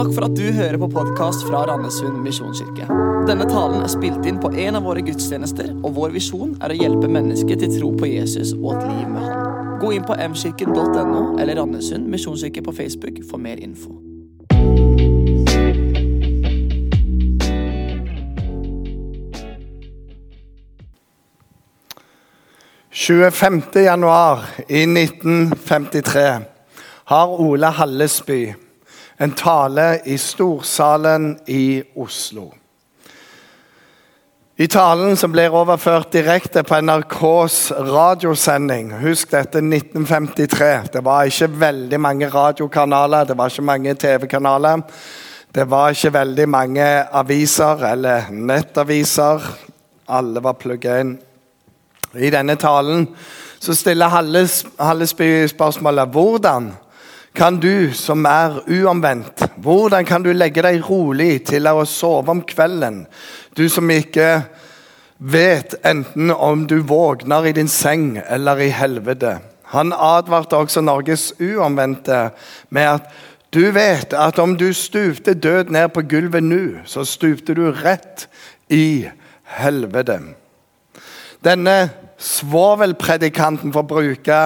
Takk for at du hører på podkast fra Randesund misjonskirke. Denne talen er spilt inn på en av våre gudstjenester, og vår visjon er å hjelpe mennesker til tro på Jesus og et liv med Han. Gå inn på mkirken.no eller Randesund misjonskirke på Facebook for mer info. 25. januar i 1953 har Ole Hallesby en tale i Storsalen i Oslo. I talen som blir overført direkte på NRKs radiosending Husk dette 1953. Det var ikke veldig mange radiokanaler, det var ikke mange TV-kanaler. Det var ikke veldig mange aviser eller nettaviser. Alle var plugga inn. I denne talen så stiller Hallesby spørsmålet hvordan kan du som er uomvendt, hvordan kan du legge deg rolig til å sove om kvelden? Du som ikke vet enten om du våkner i din seng eller i helvete. Han advarte også Norges uomvendte med at du vet at om du stupte død ned på gulvet nå, så stupte du rett i helvete. Denne svovelpredikanten, for å bruke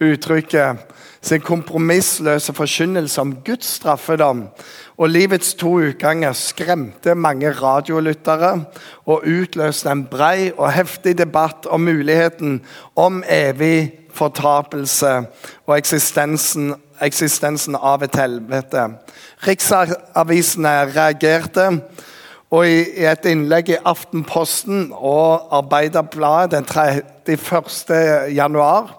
uttrykket, sin kompromissløse forkynnelse om Guds straffedom og livets to utganger skremte mange radiolyttere og utløste en brei og heftig debatt om muligheten om evig fortapelse og eksistensen, eksistensen av et helvete. Riksavisene reagerte. Og i et innlegg i Aftenposten og Arbeiderbladet den 31. januar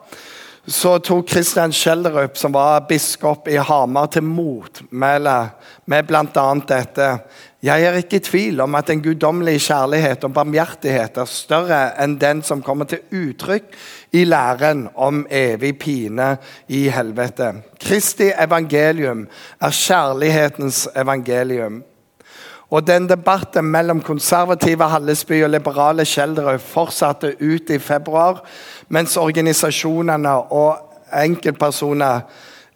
så tok Kristian Schjelderup, som var biskop i Hamar, til motmæle med bl.a. dette. Jeg er ikke i tvil om at en guddommelig kjærlighet og barmhjertighet er større enn den som kommer til uttrykk i læren om evig pine i helvete. Kristi evangelium er kjærlighetens evangelium. Og den Debatten mellom konservative Hallesby og liberale Schjelderud fortsatte ut i februar, mens organisasjonene og enkeltpersoner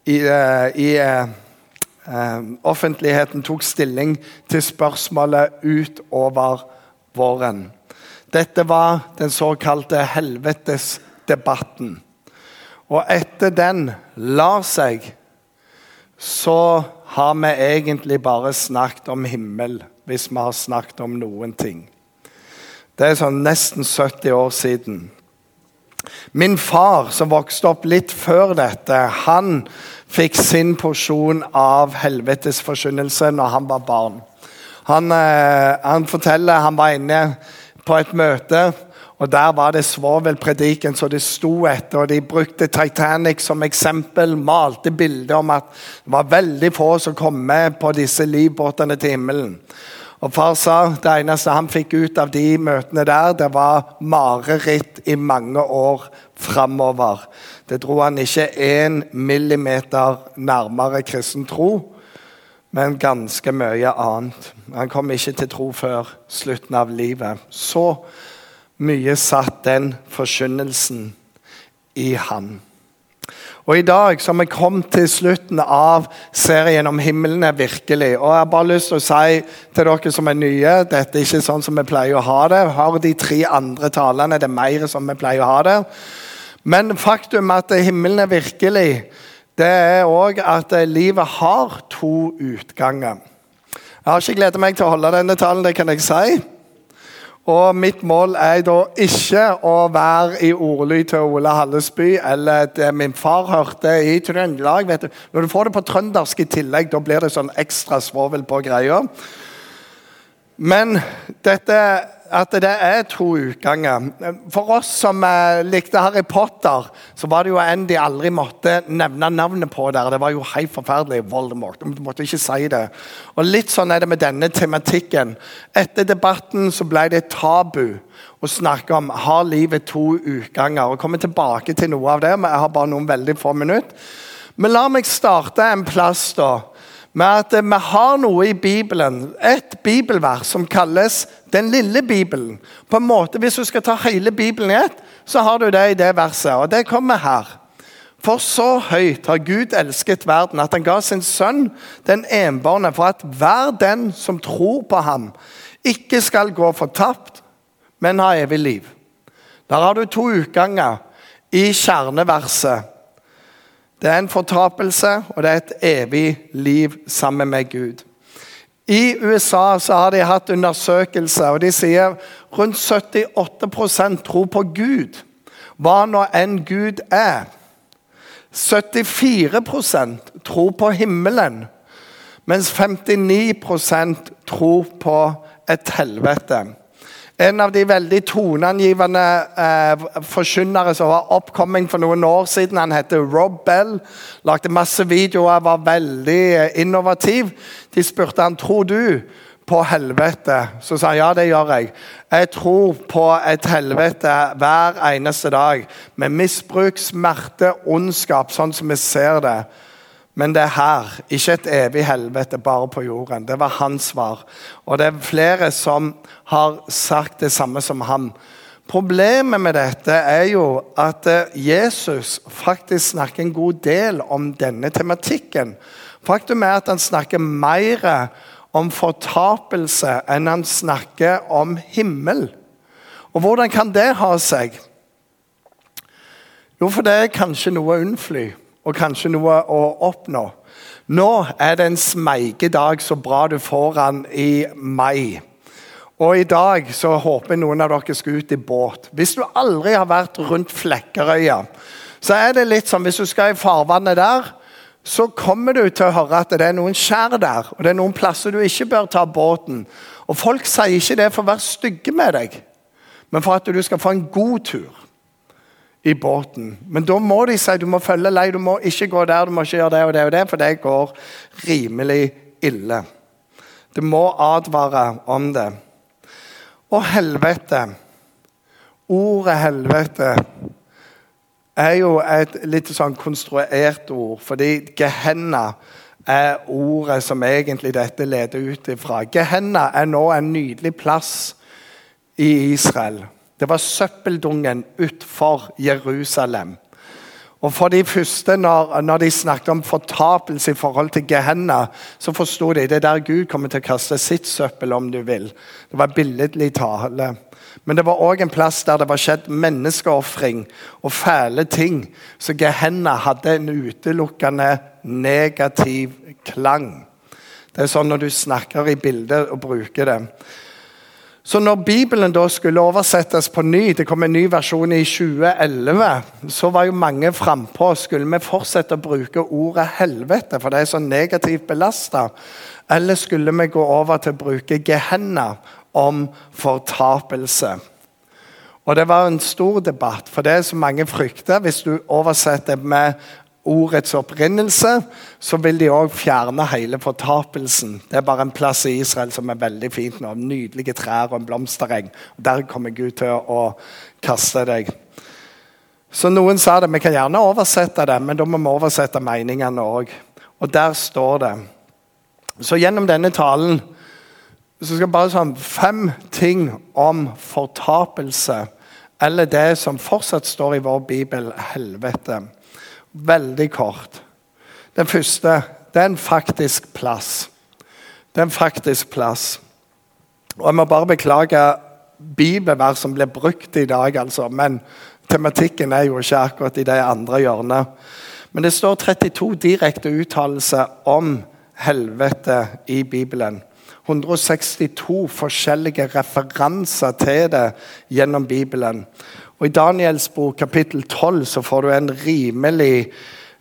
i, uh, i uh, offentligheten tok stilling til spørsmålet utover våren. Dette var den såkalte helvetesdebatten. Og etter den la seg så har vi egentlig bare snakket om himmel, hvis vi har snakket om noen ting. Det er sånn nesten 70 år siden. Min far, som vokste opp litt før dette, han fikk sin porsjon av helvetes forkynnelse når han var barn. Han, eh, han forteller han var inne på et møte og Der var det svovelprediken som det sto etter. og De brukte Titanic som eksempel, malte bilder om at det var veldig få som kom med på disse livbåtene til himmelen. Og Far sa det eneste han fikk ut av de møtene der, det var mareritt i mange år framover. Det dro han ikke én millimeter nærmere kristen tro, men ganske mye annet. Han kom ikke til tro før slutten av livet. Så mye satt den forkynnelsen i han. Og I dag så har vi kommet til slutten av serien om himmelen er virkelig. Og Jeg har bare lyst til å si til dere som er nye dette er ikke sånn som vi pleier å ha det. Har de tre andre talene, det er mer som vi pleier å ha det. Men faktum at himmelen er virkelig, det er òg at livet har to utganger. Jeg har ikke gledet meg til å holde denne talen, det kan jeg si. Og mitt mål er da ikke å være i ordlyd til Ole Hallesby eller det min far hørte i Trøndelag. vet du. Når du får det på trøndersk i tillegg, da blir det sånn ekstra svovel på greia. Men dette at det er to utganger. For oss som eh, likte Harry Potter, så var det jo en de aldri måtte nevne navnet på der. Det var jo helt forferdelig. Voldemort. Du måtte ikke si det. Og Litt sånn er det med denne tematikken. Etter debatten så ble det tabu å snakke om har livet to utganger. Og komme tilbake til noe av det, men jeg har bare noen veldig få minutter. Men la meg starte en plass, da med at vi har noe i Bibelen, et bibelvers som kalles den lille Bibelen. På en måte, Hvis du skal ta hele Bibelen i ett, så har du det i det verset. Og det kommer her. For så høyt har Gud elsket verden, at han ga sin sønn den enbårne, for at hver den som tror på ham, ikke skal gå fortapt, men ha evig liv. Der har du to utganger i kjerneverset. Det er en fortapelse, og det er et evig liv sammen med Gud. I USA så har de hatt undersøkelser, og de sier rundt 78% tror på Gud. Hva nå enn Gud er. 74% tror på himmelen, mens 59% tror på et helvete. En av de veldig toneangivende eh, forkynnere som var oppkomming for noen år siden, han heter Rob Bell. Lagde masse videoer, var veldig eh, innovativ. De spurte han tror du på helvete. Så sa han ja, det gjør jeg. Jeg tror på et helvete hver eneste dag. Med misbruk, smerte, ondskap, sånn som vi ser det. Men det er her, ikke et evig helvete bare på jorden. Det var hans svar. Og det er flere som har sagt det samme som ham. Problemet med dette er jo at eh, Jesus faktisk snakker en god del om denne tematikken. Faktum er at han snakker mer om fortapelse enn han snakker om himmel. Og hvordan kan det ha seg? Jo, for det er kanskje noe unnfly og kanskje noe å oppnå. Nå er det en smeigedag så bra du får den i mai. Og I dag så håper jeg noen av dere skal ut i båt. Hvis du aldri har vært rundt Flekkerøya, så er det litt sånn hvis du skal i farvannet der, så kommer du til å høre at det er noen skjær der. Og det er noen plasser du ikke bør ta båten. Og Folk sier ikke det for å være stygge med deg, men for at du skal få en god tur i båten. Men da må de si du må følge lei, du må ikke gå der, du må ikke gjøre det og det, og det, for det går rimelig ille. Du må advare om det. Og helvete Ordet helvete er jo et litt sånn konstruert ord, fordi Gehenna er ordet som egentlig dette leder ut ifra. Gehenna er nå en nydelig plass i Israel. Det var søppeldungen utfor Jerusalem. Og For de første, når, når, de snakket om fortapelse i forhold til Gehenna, så forsto de det er der Gud kommer til å kaste sitt søppel, om du vil. Det var billedlig tale. Men det var òg en plass der det var skjedd menneskeofring og fæle ting. Så Gehenna hadde en utelukkende negativ klang. Det er sånn når du snakker i bildet og bruker det. Så når Bibelen da skulle oversettes på ny, det kom en ny versjon i 2011, så var jo mange frampå. Skulle vi fortsette å bruke ordet 'helvete', for det er så negativt belasta? Eller skulle vi gå over til å bruke 'gehenna' om fortapelse? Og Det var en stor debatt, for det er så mange frykter. Hvis du oversetter med ordets opprinnelse, så vil de òg fjerne hele fortapelsen. Det er bare en plass i Israel som er veldig fint nå. Nydelige trær og en blomstereng. Der kommer Gud til å kaste deg. Så noen sa det, vi kan gjerne oversette det, men da må vi oversette meningene òg. Og der står det. Så gjennom denne talen så skal jeg bare sånn fem ting om fortapelse. Eller det som fortsatt står i vår bibel, helvete. Veldig kort. Den første det er en faktisk plass. Det er en faktisk plass. Og Jeg må bare beklage bibelvers som blir brukt i dag, altså. men tematikken er jo ikke akkurat i det andre hjørnet. Men det står 32 direkte uttalelser om helvete i Bibelen. 162 forskjellige referanser til det gjennom Bibelen. Og I Daniels bok kapittel 12 så får du en rimelig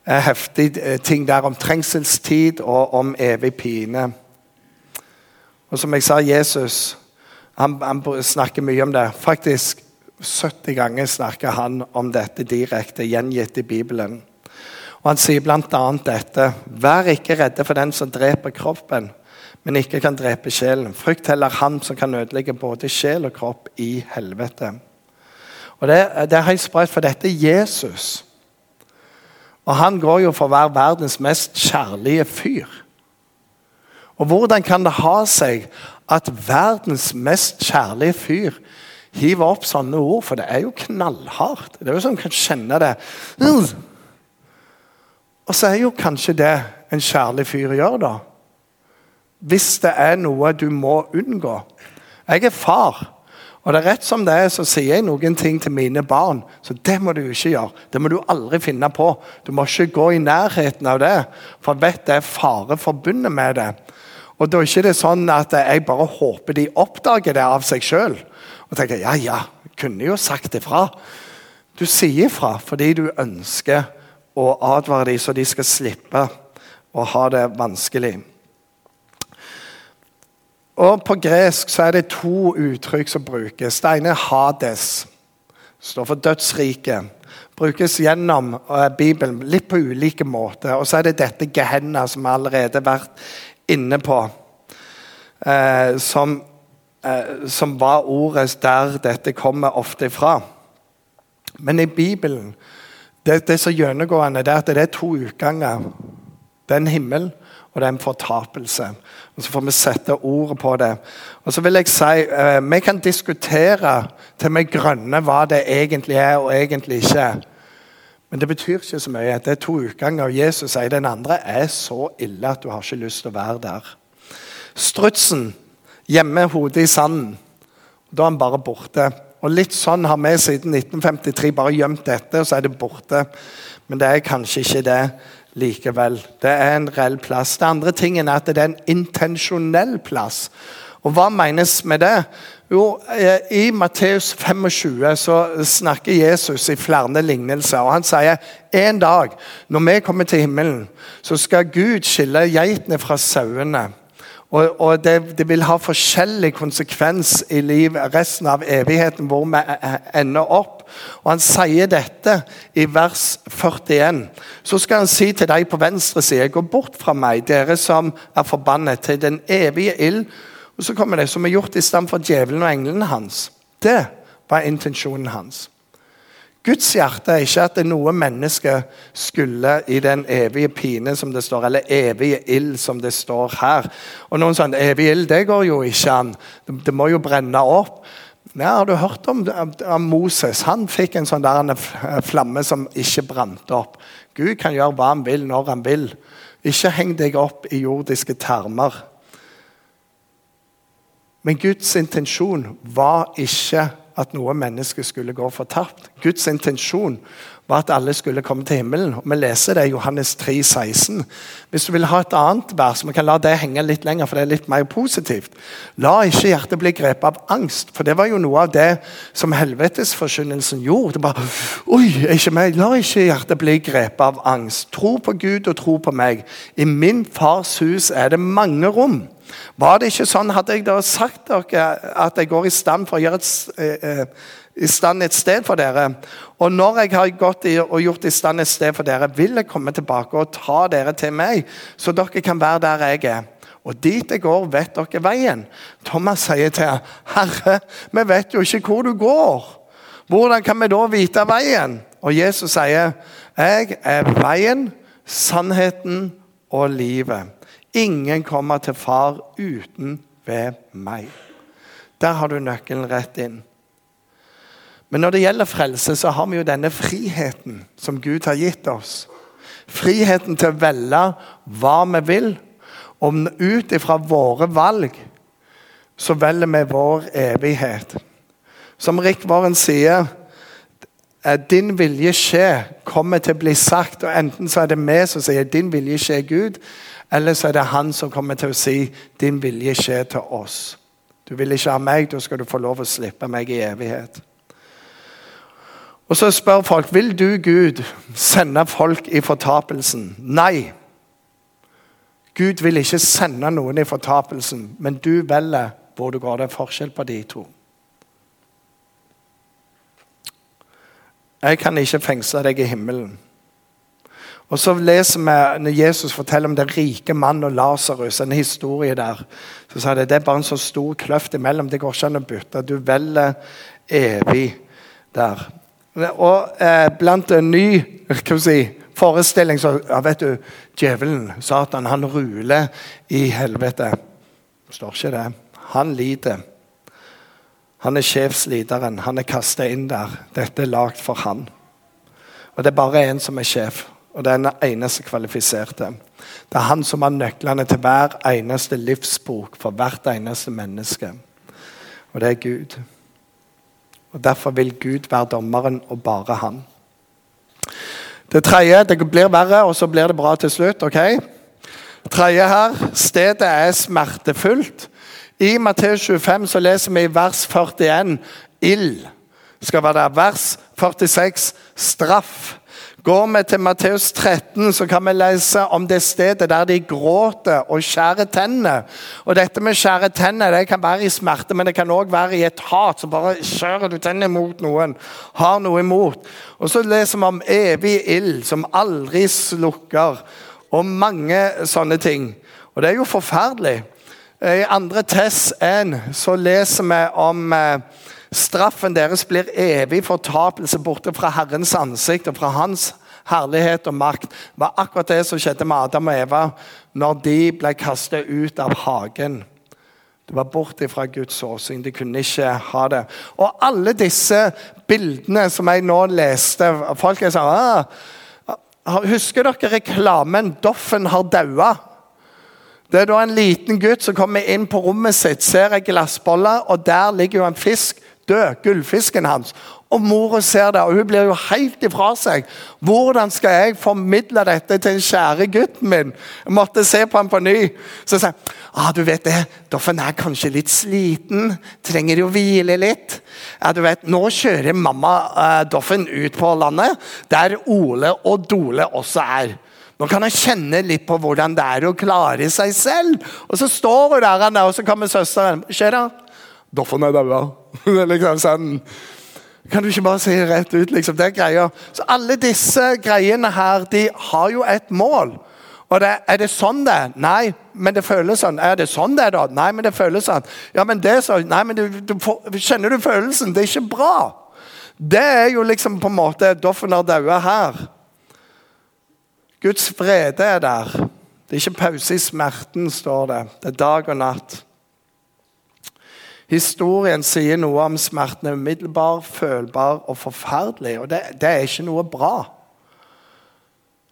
eh, heftig eh, ting der om trengselstid og om evig pine. Og som jeg sa, Jesus han, han snakker mye om det. Faktisk 70 ganger snakker han om dette direkte, gjengitt i Bibelen. Og Han sier bl.a. dette.: Vær ikke redde for den som dreper kroppen, men ikke kan drepe sjelen. Frykt heller han som kan ødelegge både sjel og kropp i helvete. Og Det, det er helt sprøtt, for dette er Jesus. Og han går jo for å være verdens mest kjærlige fyr. Og hvordan kan det ha seg at verdens mest kjærlige fyr hiver opp sånne ord? For det er jo knallhardt. Det er jo sånn man kan kjenne det. Og så er jo kanskje det en kjærlig fyr gjør, da. Hvis det er noe du må unngå. Jeg er far. Og det er rett som det er, så sier jeg noen ting til mine barn. Så det må du ikke gjøre. Det må du aldri finne på. Du må ikke gå i nærheten av det, for vet det er fare forbundet med det. Og da er ikke det sånn at jeg bare håper de oppdager det av seg sjøl. Og tenker ja, ja, kunne jo sagt ifra. Du sier ifra fordi du ønsker å advare dem så de skal slippe å ha det vanskelig. Og På gresk så er det to uttrykk som brukes. Det ene er Hades. Det står for dødsriket. Brukes gjennom uh, Bibelen litt på ulike måter. Og så er det dette Gehenna, som vi allerede har vært inne på. Eh, som, eh, som, var ordet der dette kommer ofte ifra. Men i Bibelen det, det som gjennomgående er at det er to utganger. Det er en himmel, og det er en fortapelse. Og Så får vi sette ordet på det. Og så vil jeg si, eh, Vi kan diskutere til vi grønne hva det egentlig er og egentlig ikke. Men det betyr ikke så mye. Det er to utganger. og Jesus sier den andre er så ille at du har ikke lyst til å være der. Strutsen gjemmer hodet i sanden. Da er han bare borte. Og Litt sånn har vi siden 1953 bare gjemt dette, og så er det borte. Men det er kanskje ikke det likevel. Det er en reell plass. Det andre tingen er at det er en intensjonell plass. Og hva menes med det? Jo, eh, I Matteus 25 så snakker Jesus i flere lignelser. og Han sier en dag når vi kommer til himmelen, så skal Gud skille geitene fra sauene. Og, og det, det, vil ha forskjellig konsekvens i liv resten av evigheten, hvor vi ender opp. Og Han sier dette i vers 41. Så skal han si til deg på venstre side, gå bort fra meg, dere som er forbannet, til den evige ild. Og så kommer det som er gjort i stand for djevelen og englene hans. Det var intensjonen hans. Guds hjerte er ikke at det noe menneske skulle i den evige pine, som det står, eller evige ild, som det står her. Og noen sånn, Evig ild, det går jo ikke an. Det må jo brenne opp. Ja, har du hørt om, om, Moses? Han fikk en sånn der en flamme som ikke brant opp. Gud kan gjøre hva han vil, når han vil. Ikke heng deg opp i jordiske termer. Men Guds intensjon var ikke at noe menneske skulle gå fortapt. Guds intensjon var at alle skulle komme til himmelen. Og Vi leser det i Johannes 3, 16. Hvis du vil ha et annet vers, vi kan la det henge litt lenger, for det er litt mer positivt. La ikke hjertet bli grepet av angst, for det var jo noe av det som helvetesforkynnelsen gjorde. Det bare, Oi, ikke meg. La ikke hjertet bli grepet av angst. Tro på Gud og tro på meg. I min fars hus er det mange rom. Var det ikke sånn, hadde jeg da sagt dere at jeg går i stand for å gjøre et, eh, i stand et sted for dere. Og når jeg har gått i, og gjort i stand et sted for dere, vil jeg komme tilbake og ta dere til meg, så dere kan være der jeg er. Og dit jeg går, vet dere veien. Thomas sier til ham, 'Herre, vi vet jo ikke hvor du går.' Hvordan kan vi da vite veien? Og Jesus sier, 'Jeg er veien, sannheten og livet'. Ingen kommer til far uten ved meg. Der har du nøkkelen rett inn. Men når det gjelder frelse, så har vi jo denne friheten som Gud har gitt oss. Friheten til å velge hva vi vil. Om ut ifra våre valg så velger vi vår evighet. Som Rick Warren sier din vilje skje kommer til å bli sagt. og Enten så er det vi som sier 'din vilje skje, Gud', eller så er det han som kommer til å si 'din vilje skje til oss'. Du vil ikke ha meg, da skal du få lov å slippe meg i evighet. Og Så spør folk vil du Gud sende folk i fortapelsen. Nei. Gud vil ikke sende noen i fortapelsen, men du velger hvor du går. Det er forskjell på de to. Jeg kan ikke fengsle deg i himmelen. Og så leser vi når Jesus forteller om den rike mannen og Lasarus. En historie der. Så sa det, det er bare en så stor kløft imellom. Det går ikke an å bytte. Du velger evig der. Og eh, blant en ny si, forestilling så ja, vet du, Djevelen, Satan, han ruler i helvete. Det står ikke det. Han lider. Han er sjefslederen. Han er kasta inn der. Dette er lagd for han. Og det er bare én som er sjef, og det er den eneste kvalifiserte. Det er han som har nøklene til hver eneste livsbok for hvert eneste menneske. Og det er Gud. Og Derfor vil Gud være dommeren, og bare han. Det tredje Det blir verre, og så blir det bra til slutt. ok? Tredje her stedet er smertefullt. I Matteus 25 så leser vi i vers 41 ild skal være der. Vers 46 straff. Går vi til Matteus 13, så kan vi lese om det stedet der de gråter og skjærer tennene. Og dette med skjære tenner det kan være i smerte, men det kan òg være i et hat. Så bare skjærer du tennene mot noen, har noe imot. Og så leser vi om evig ild som aldri slukker, og mange sånne ting. Og det er jo forferdelig. I andre Tess 1 så leser vi om eh, Straffen deres blir evig fortapelse borte fra Herrens ansikt og fra Hans herlighet og makt. Det var akkurat det som skjedde med Adam og Eva når de ble kastet ut av hagen. Det var borte fra Guds åsyn. De kunne ikke ha det. Og alle disse bildene som jeg nå leste Folk er sånn ah, Husker dere reklamen 'Doffen har daua'? Det er da en liten gutt som kommer inn på rommet sitt, ser ei glassbolle, og der ligger jo en fisk død, gullfisken hans. Og mora ser det, og hun blir jo helt ifra seg. Hvordan skal jeg formidle dette til den kjære gutten min? Jeg måtte se på ham på ny. Så sier jeg ah, du vet det, Doffen er kanskje litt sliten. Trenger jo hvile litt. Ja, du vet, Nå kjører mamma eh, Doffen ut på landet, der Ole og Dole også er. Nå kan han kjenne litt på hvordan det er å klare seg selv. Og så står hun der, og så kommer søsteren. Hva skjer da? Doffen er daua. liksom sånn. Kan du ikke bare si rett ut? liksom, det er greia. Så Alle disse greiene her de har jo et mål. Og det, Er det sånn det er? Nei, men det føles sånn. Er det sånn det er, da? Nei, men det føles sånn. Ja, men det er sånn. Nei, men du, du får, Kjenner du følelsen? Det er ikke bra. Det er jo liksom på en måte Doffen har daua her. Guds vrede er der. Det er ikke pause i smerten, står det. Det er dag og natt. Historien sier noe om smerten er umiddelbar, følbar og forferdelig. Og det, det, er ikke noe bra.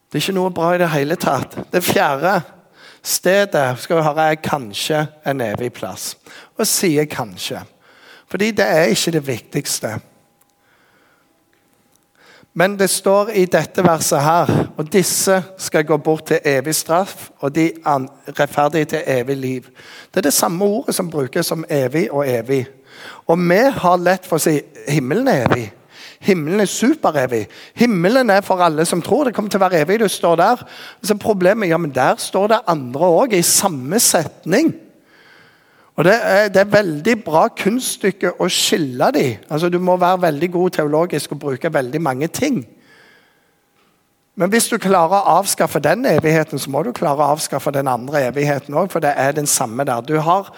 Det er ikke noe bra i det hele tatt. Det fjerde stedet skal vi høre, er kanskje en evig plass. Og sier kanskje. Fordi det er ikke det viktigste. Men det står i dette verset her og disse skal gå bort til evig straff, og de rettferdige til evig liv. Det er det samme ordet som brukes som evig og evig. Og vi har lett for å si himmelen er evig. Himmelen er superevig. Himmelen er for alle som tror. Det kommer til å være evig. Du står der. Så problemet ja, men der står det andre òg, i samme setning. Og det er, det er veldig bra kunststykke å skille de. Altså, du må være veldig god teologisk og bruke veldig mange ting. Men hvis du klarer å avskaffe den evigheten, så må du klare å avskaffe den andre evigheten òg, for det er den samme der. Du har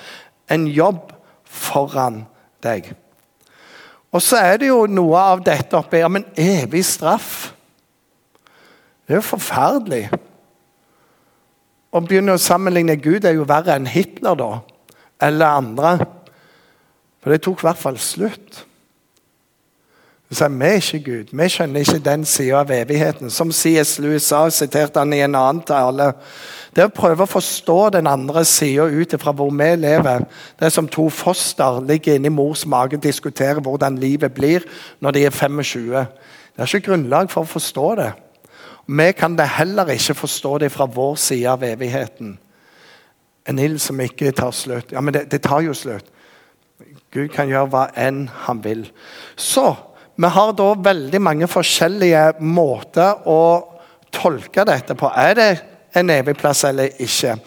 en jobb foran deg. Og så er det jo noe av dette oppi ja, men evig straff. Det er jo forferdelig. Å begynne å sammenligne Gud er jo verre enn Hitler, da eller andre. For det tok i hvert fall slutt. Så Vi er ikke Gud. Vi skjønner ikke den sida av evigheten. Som C.S. Lewis sa, siterte han i en annen tale. Det å prøve å forstå den andre sida ut fra hvor vi lever, det er som to foster ligger inni mors mage og diskuterer hvordan livet blir når de er 25. Det er ikke grunnlag for å forstå det. Vi kan det heller ikke forstå det fra vår side av evigheten. En ild som ikke tar slutt. Ja, men det, det, tar jo slutt. Gud kan gjøre hva enn han vil. Så vi har da veldig mange forskjellige måter å tolke dette på. Er det en evig plass eller ikke?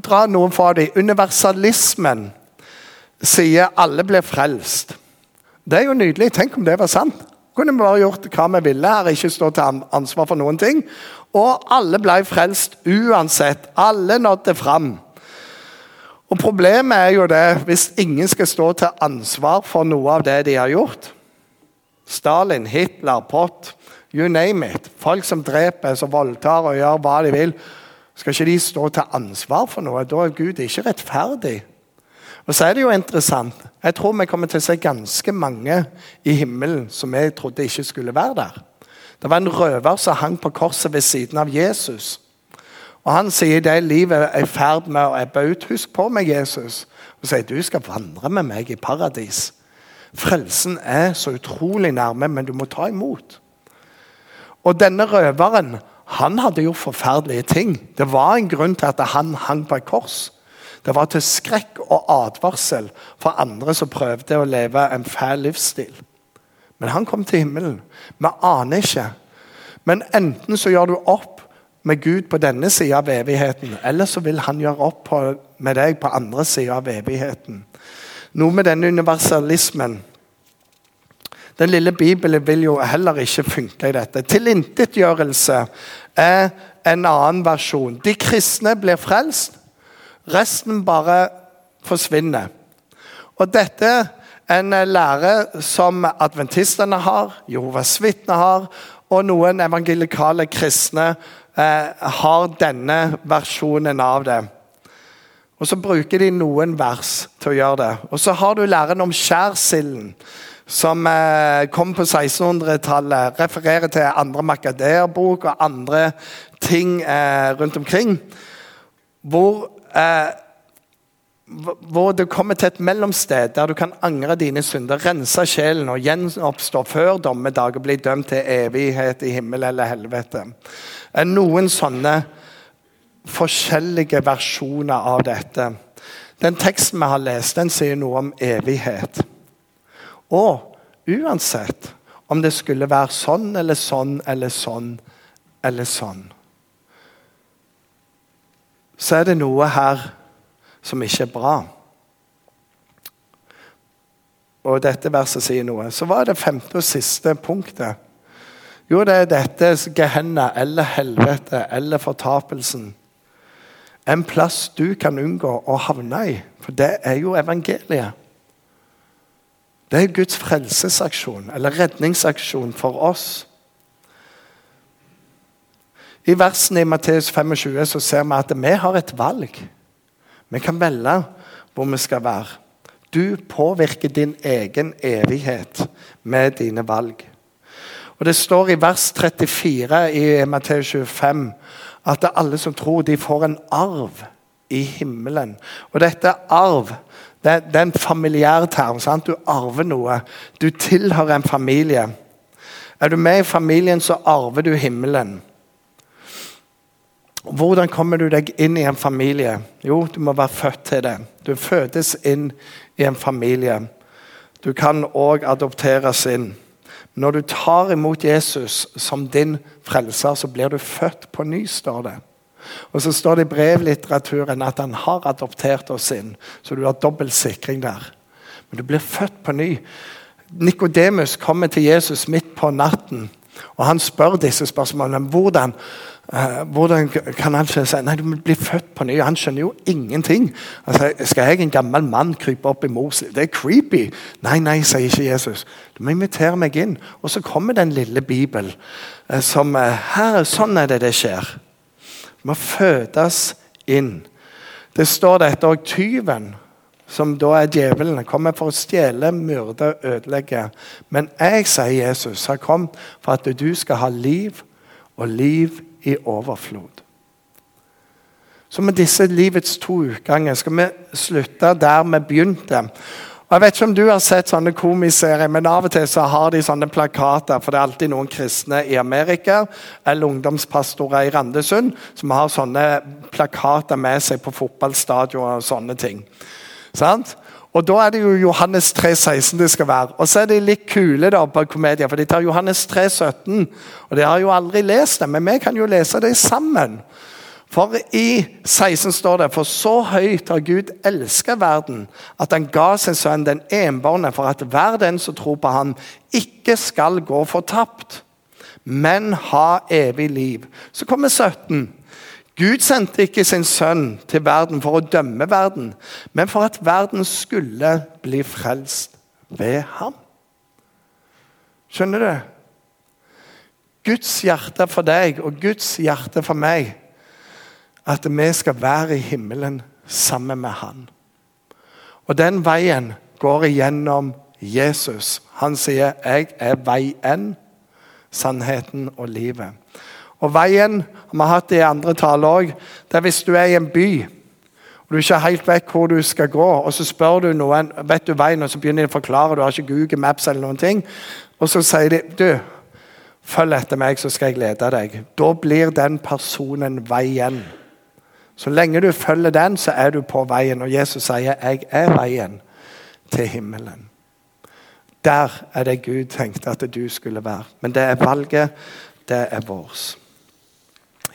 Dra noen fra dem. Universalismen sier alle blir frelst. Det er jo nydelig. Tenk om det var sant. Kunne vi bare gjort hva vi ville her, ikke stå til ansvar for noen ting. Og alle ble frelst uansett. Alle nådde fram. Og Problemet er jo det hvis ingen skal stå til ansvar for noe av det de har gjort. Stalin, Hitler, Pott, you name it. Folk som dreper, som voldtar og gjør hva de vil. Skal ikke de stå til ansvar for noe? Da er Gud ikke rettferdig. Og så er det jo interessant. Jeg tror vi kommer til å se ganske mange i himmelen som vi trodde ikke skulle være der. Det var en røver som hang på korset ved siden av Jesus. Og Han sier det livet er i ferd med å ebbe ut. Husk på meg, Jesus. Og sier du skal vandre med meg i paradis. Frelsen er så utrolig nærme, men du må ta imot. Og denne røveren han hadde gjort forferdelige ting. Det var en grunn til at han hang på et kors. Det var til skrekk og advarsel for andre som prøvde å leve en fæl livsstil. Men han kom til himmelen. Vi aner ikke. Men enten så gjør du opp med Gud på denne sida av evigheten, eller så vil han gjøre opp på, med deg på andre sida av evigheten. Noe med denne universalismen Den lille Bibelen vil jo heller ikke funke i dette. Tilintetgjørelse er en annen versjon. De kristne blir frelst, resten bare forsvinner. Og dette en lære som adventistene har, Jehovas vitner har, og noen evangelikale kristne eh, har denne versjonen av det. Og Så bruker de noen vers til å gjøre det. Og så har du læren om skjærsilden, som eh, kom på 1600-tallet. Refererer til andre makader-bok og andre ting eh, rundt omkring. Hvor, eh, hvor du kommer til et mellomsted der du kan angre dine synder, rense sjelen og gjenoppstå før dommedag og bli dømt til evighet i himmel eller helvete. Er noen sånne forskjellige versjoner av dette. Den teksten vi har lest, den sier noe om evighet. Og uansett om det skulle være sånn eller sånn eller sånn eller sånn, så er det noe her som ikke er bra. Og dette verset sier noe. Så var det femte og siste punktet. Jo, det er dette Gehenna eller helvete eller fortapelsen. En plass du kan unngå å havne i, for det er jo evangeliet. Det er Guds frelsesaksjon, eller redningsaksjon for oss. I versene i Matteus 25 så ser vi at vi har et valg. Vi kan velge hvor vi skal være. Du påvirker din egen evighet med dine valg. Og Det står i vers 34 i Matteus 25 at alle som tror, de får en arv i himmelen. Og dette arv det, det er en familiær term. Sant? Du arver noe. Du tilhører en familie. Er du med i familien, så arver du himmelen. Hvordan kommer du deg inn i en familie? Jo, du må være født til det. Du fødes inn i en familie. Du kan òg adopteres inn. Når du tar imot Jesus som din frelser, så blir du født på ny, står det. Og så står det i brevlitteraturen at han har adoptert oss inn, så du har dobbel sikring der. Men du blir født på ny. Nikodemus kommer til Jesus midt på natten, og han spør disse spørsmålene. Hvordan hvordan kan han si nei, du blir født på ny? Han skjønner jo ingenting. Altså, skal jeg, en gammel mann, krype opp i mors liv? Det er creepy. Nei, nei, sier ikke Jesus. Du må invitere meg inn. Og så kommer den lille Bibel uh, som uh, her, Sånn er det det skjer. Du må fødes inn. Det står dette òg. Tyven, som da er djevelen, kommer for å stjele, myrde, ødelegge. Men jeg, sier Jesus, har kommet for at du skal ha liv og liv i overflod. Så med disse livets to utganger skal vi slutte der vi begynte. Og jeg vet ikke om du har sett sånne komiserier, men av og til så har de sånne plakater. For det er alltid noen kristne i Amerika eller ungdomspastorer i Randesund som har sånne plakater med seg på fotballstadion og sånne ting. Sant? Og Da er det jo Johannes 3, 16 det skal være. Og så er de litt kule da på komedier, for de tar Johannes 3, 17. Og De har jo aldri lest det, men vi kan jo lese det sammen. For i 16 står det For så høyt har Gud elsket verden, at han ga sin sønn den enbårne, for at hver den som tror på ham, ikke skal gå fortapt, men ha evig liv. Så kommer 17. Gud sendte ikke sin sønn til verden for å dømme verden, men for at verden skulle bli frelst ved ham. Skjønner du? Guds hjerte for deg og Guds hjerte for meg. At vi skal være i himmelen sammen med Han. Og den veien går igjennom Jesus. Han sier 'Jeg er veien, sannheten og livet. Og veien, og vi har hatt det i andre taler òg, det er hvis du er i en by og du ikke helt vet hvor du skal gå, og så spør du noen vet du veien, og så begynner de å forklare, du har ikke Google Maps eller noen ting, og så sier de du, følg etter meg, så skal jeg lede deg. Da blir den personen veien. Så lenge du følger den, så er du på veien. Og Jesus sier 'jeg er veien til himmelen'. Der er det Gud tenkte at du skulle være. Men det er valget, det er vårt.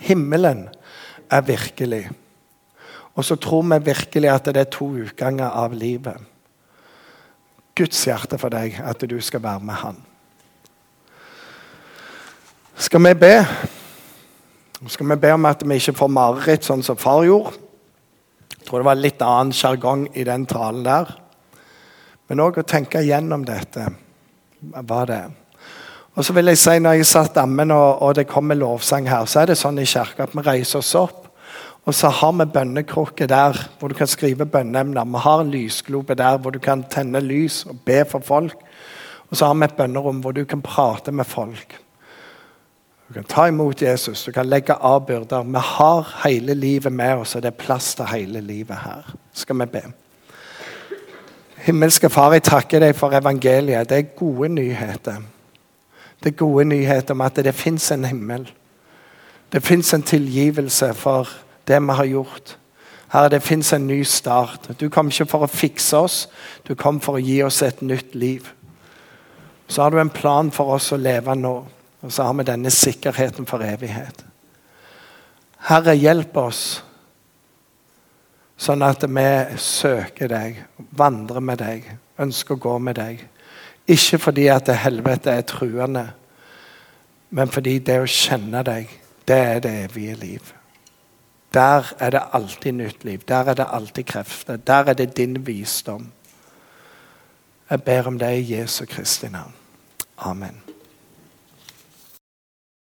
Himmelen er virkelig. Og så tror vi virkelig at det er to utganger av livet. Guds hjerte for deg, at du skal være med Han. Skal vi be? Skal vi be om at vi ikke får mareritt sånn som far gjorde? Jeg tror det var litt annen sjargong i den talen der. Men òg å tenke gjennom dette. Hva det er. Og så vil jeg si, Når jeg satt ammen og, og det kommer lovsang her, så er det sånn i kirka at vi reiser oss opp. Og så har vi bønnekrukke der hvor du kan skrive bønneemner. Vi har en lysglobe der hvor du kan tenne lys og be for folk. Og så har vi et bønnerom hvor du kan prate med folk. Du kan ta imot Jesus, du kan legge av byrder. Vi har hele livet med oss, og det er plass til hele livet her. Skal vi be. Himmelske Far, jeg takker deg for evangeliet. Det er gode nyheter. Det gode nyheten om at det fins en himmel. Det fins en tilgivelse for det vi har gjort. Herre, det fins en ny start. Du kom ikke for å fikse oss, du kom for å gi oss et nytt liv. Så har du en plan for oss å leve nå. Og så har vi denne sikkerheten for evighet. Herre, hjelp oss sånn at vi søker deg, vandrer med deg, ønsker å gå med deg. Ikke fordi at helvete er truende, men fordi det å kjenne deg, det er det evige liv. Der er det alltid nytt liv. Der er det alltid krefter. Der er det din visdom. Jeg ber om det i Jesu Kristi navn. Amen.